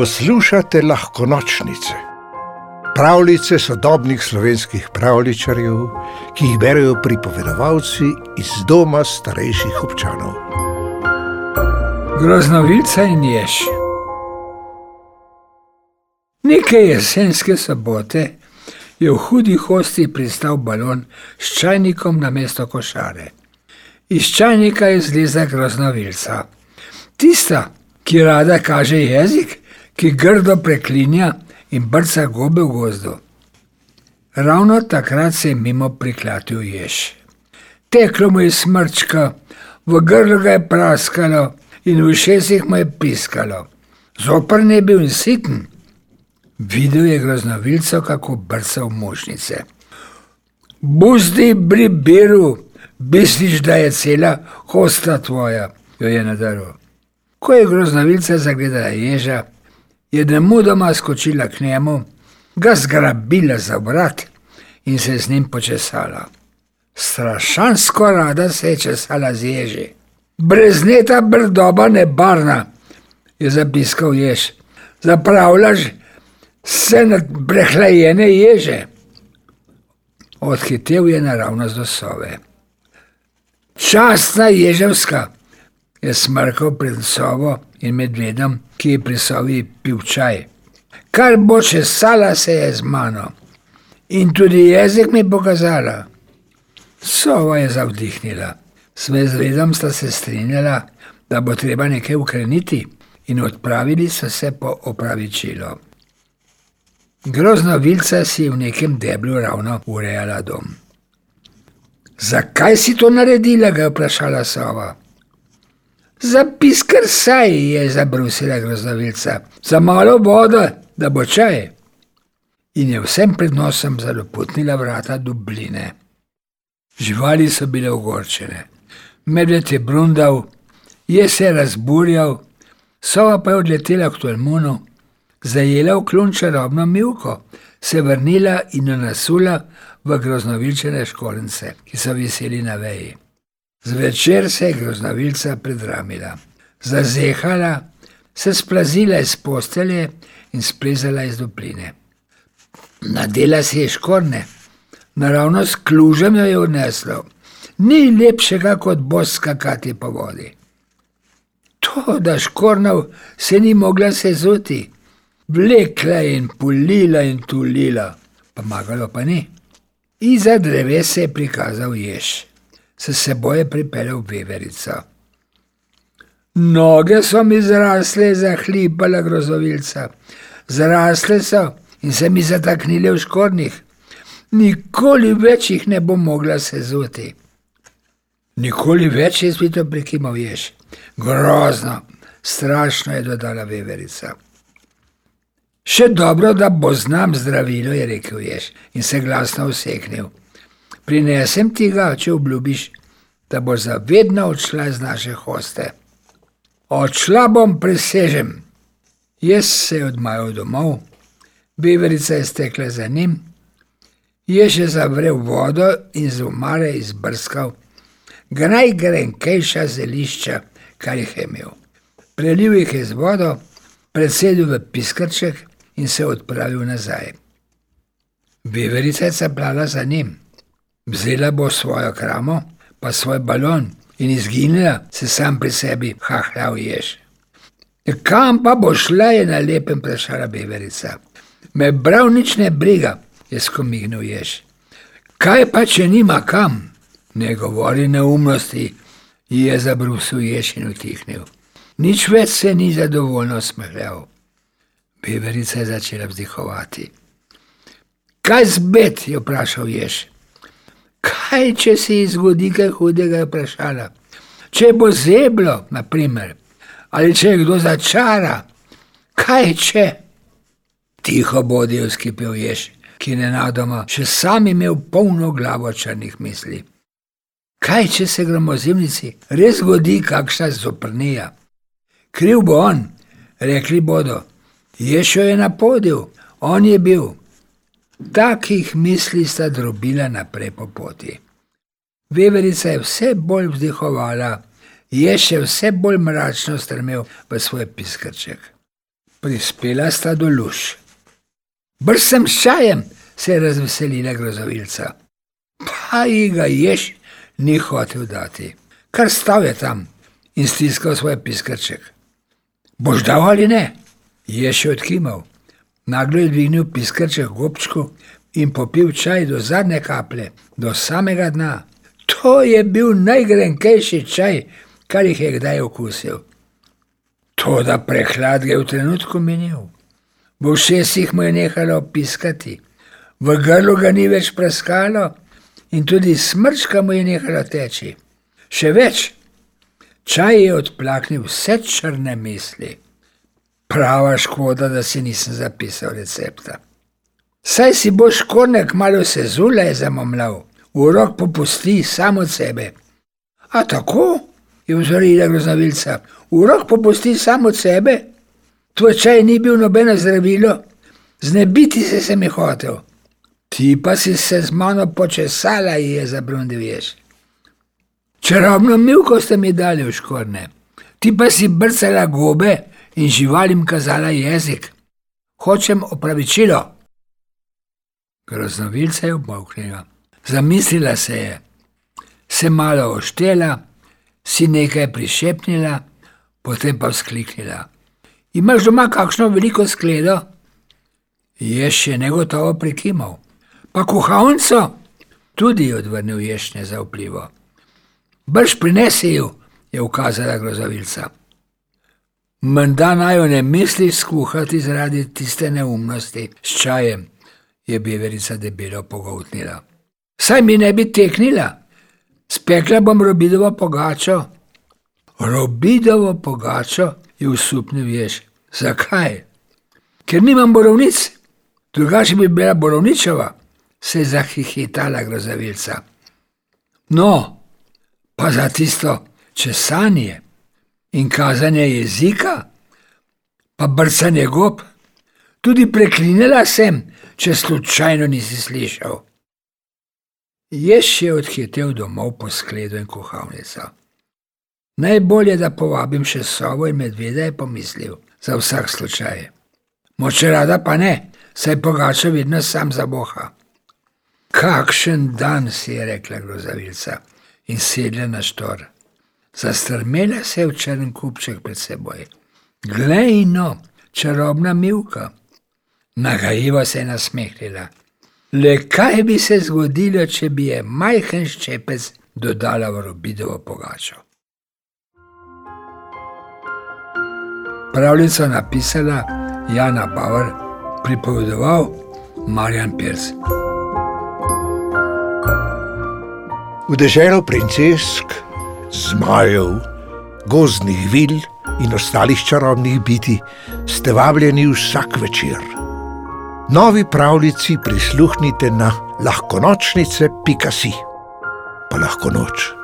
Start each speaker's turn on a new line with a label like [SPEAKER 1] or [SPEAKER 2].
[SPEAKER 1] Poslušate lahko nočnice, pravljice sodobnih slovenskih pravličarjev, ki jih berijo pripovedovalci iz doma starejših občanov.
[SPEAKER 2] Groznovica in jež. Nekaj jesenske sobote je v hudi hosti pristal balon s čajnikom na mesto košare. Iz čajnika je zleza groznovilca. Tista, ki rada kaže jezik, ki grdo preklinja in brca gobe v gozdu. Ravno takrat se je mimo priklatil jež. Teklo mu je smrčka, v grlu ga je praskalo in v šestih mu je piskalo. Zopr ne bil in siten. Videl je groznovilco, kako brca v možnice. Buzdi pri biru, misliš, da je cela hosta tvoja, jo je nadaril. Ko je groznovilca zagledala ježa, je nemudoma skočila k njemu, ga zgrabila za vrat in se z njim počesala. Strašansko rada se je česala z ježi. Brezneta brdoba nebarna, je zapiskal jež. Zapravljaš se na prehlajene ježe. Odhitev je naravnost do sove. Častna ježevska, je smrkal pred sobo in medvedom, ki je pri sobi pil čaj. Kar bo še sala se je z mano in tudi jezik mi pokazala. Sova je zavdihnila. S medvedom sta se strinjala, da bo treba nekaj ukreniti in odpravili so se po opravičilo. Grozna vilca si v nekem deblu ravno urejala dom. Zakaj si to naredila, ga je vprašala sova. Za piskar saj je zabrusila groznovilca, za malo vode, da bo čaj. In je vsem pred nosom zaloputnila vrata dubline. Živali so bile ogorčene, medved je brundal, je se razburjal, sova pa je odletela k Tolmunu, zajela v klun čarobno milko, se vrnila in jo nasula v groznovilčene škorence, ki so viseli na veji. Zvečer se je groznovilca predramila, zazehala, se splazila iz postelje in splezala iz dupline. Nadela si je škorne, naravno s klužem jo je odneslo, ni lepšega kot boska kati po vodi. To, da škornov se ni mogla sezuti, vlekla in pulila in tulila, pomagalo pa ni. Iza drevesa je prikazal jež se seboj je pripeljal veverica. Noge so mi zrasle, zahlipala grozovilca, zrasle so in se mi zataknile v škornjih. Nikoli več jih ne bom mogla sezuti. Nikoli več je spito prekimal jež. Grozno, strašno je dodala veverica. Še dobro, da bo znam zdravilo, je rekel jež in se glasno useknil prinesem ti ga, če obljubiš, da bo zavedno odšla iz naše hoste. Odšla bom, presežem. Jaz se je odmajal domov, beverica je stekla za njim, je še zavrel vodo in z umare izbrskal, gnaj grenkejša zelišča, kar jih je imel. Prelil jih je z vodo, predsedil v piskrček in se odpravil nazaj. Beverica je caplala za njim. Vzela bo svojo kramo, pa svoj balon in izginila, se sam pri sebi hahljal jež. E, kam pa bo šla, je na lepem vprašala beverica. Me prav nič ne briga, je skomignil jež. Kaj pa, če nima kam? Ne govori neumnosti, je zabrusil jež in utihnil. Nič več se ni zadovoljno smehljal. Beverica je začela vzdihovati. Kaj zbet, je vprašal jež. Kaj, če se ji zgodi kaj hudega, je vprašala. Če bo zeblo, naprimer, ali če je kdo začara, kaj če? Tiho bodi je skipel jež, ki je nenadoma še sam imel polno glavo črnih misli. Kaj, če se gromozimnici res zgodi kakšna zoprnija? Kriv bo on, rekli bodo. Ješo je na podiju, on je bil. Takih misli sta drobila naprej po poti. Veverica je vse bolj vzdihovala, je še vse bolj mračno strmel v svoj piskrček. Prispela sta do luš. Brž sem s čajem, se je razveselila grozovilca. Pa ji ga ješ, ni hotel dati. Kar stav je tam in stiskal svoj piskrček. Boš dal ali ne? Je še odkimal. Naglo je dvignil piskrček gobčku in popil čaj do zadnje kaplje, do samega dna. To je bil najgrenkejši čaj, kar jih je kdaj okusil. To, da prehlad je v trenutku minil. V šestih mu je nehalo piskati, v grlu ga ni več praskalo in tudi smrčka mu je nehala teči. Še več, čaj je odplaknil vse črne misli. Prava škoda, da si nisem zapisal recepta. Saj si boš kornek malo se zule zamomlal, urok popusti samo od sebe. A tako? je vzorila grozavilca. Urok popusti samo od sebe, tvoj čaj ni bil nobeno zdravilo, znebiti se sem jih hotel. Ti pa si se z mano počesala je zabrundil ješ. Čarobno milko ste mi dali v škorne, ti pa si brcala gobe in živalim kazala jezik. Hočem opravičilo. Groznovilca je obmoknila. Zamislila se je, se malo oštela, si nekaj prišepnila, potem pa vzkliknila. Imaš doma kakšno veliko skledo? Je še negotovo prikimal. Pa kuhalnico? Tudi je odvrnil ješnje za vplivo. Brž prinesi jo, je ukazala grozovilca. Menda naj jo ne misliš skuhati zaradi tiste neumnosti s čajem, je beverica debelo pogoltnila. Saj mi ne bi teknila, spekla bom robidovo pogačo. Robidovo pogačo je usupnil jež. Zakaj? Ker nimam borovnic, drugače bi bila borovničeva, se je zahihitala grozavilca. No, pa za tisto česanje in kazanje jezika, pa brcanje gob, tudi preklinjala sem, če slučajno nisi slišal. Jež je odhitev domov po skledu in kuhalnico. Najbolje, da povabim še sovo in medveda, je pomislil, za vsak slučaj. Moče rada pa ne, saj pogača vedno sam za boha. Kakšen dan si je rekla grozavilca in sedla na štor. Zastrmela se je v črn kupček pred seboj. Glej no, čarobna milka. Nagajiva se je nasmehnila. Le kaj bi se zgodilo, če bi je majhen ščepec dodala v robidovo pogačo? Pravljico napisala Jana Bauer, pripovedoval Marjan Pirs.
[SPEAKER 1] V deželo princesk, zmajev, gozdnih vil in ostalih čarobnih biti ste vabljeni vsak večer novi pravljici prisluhnite na lahkonočnice.si. Pa lahko noč.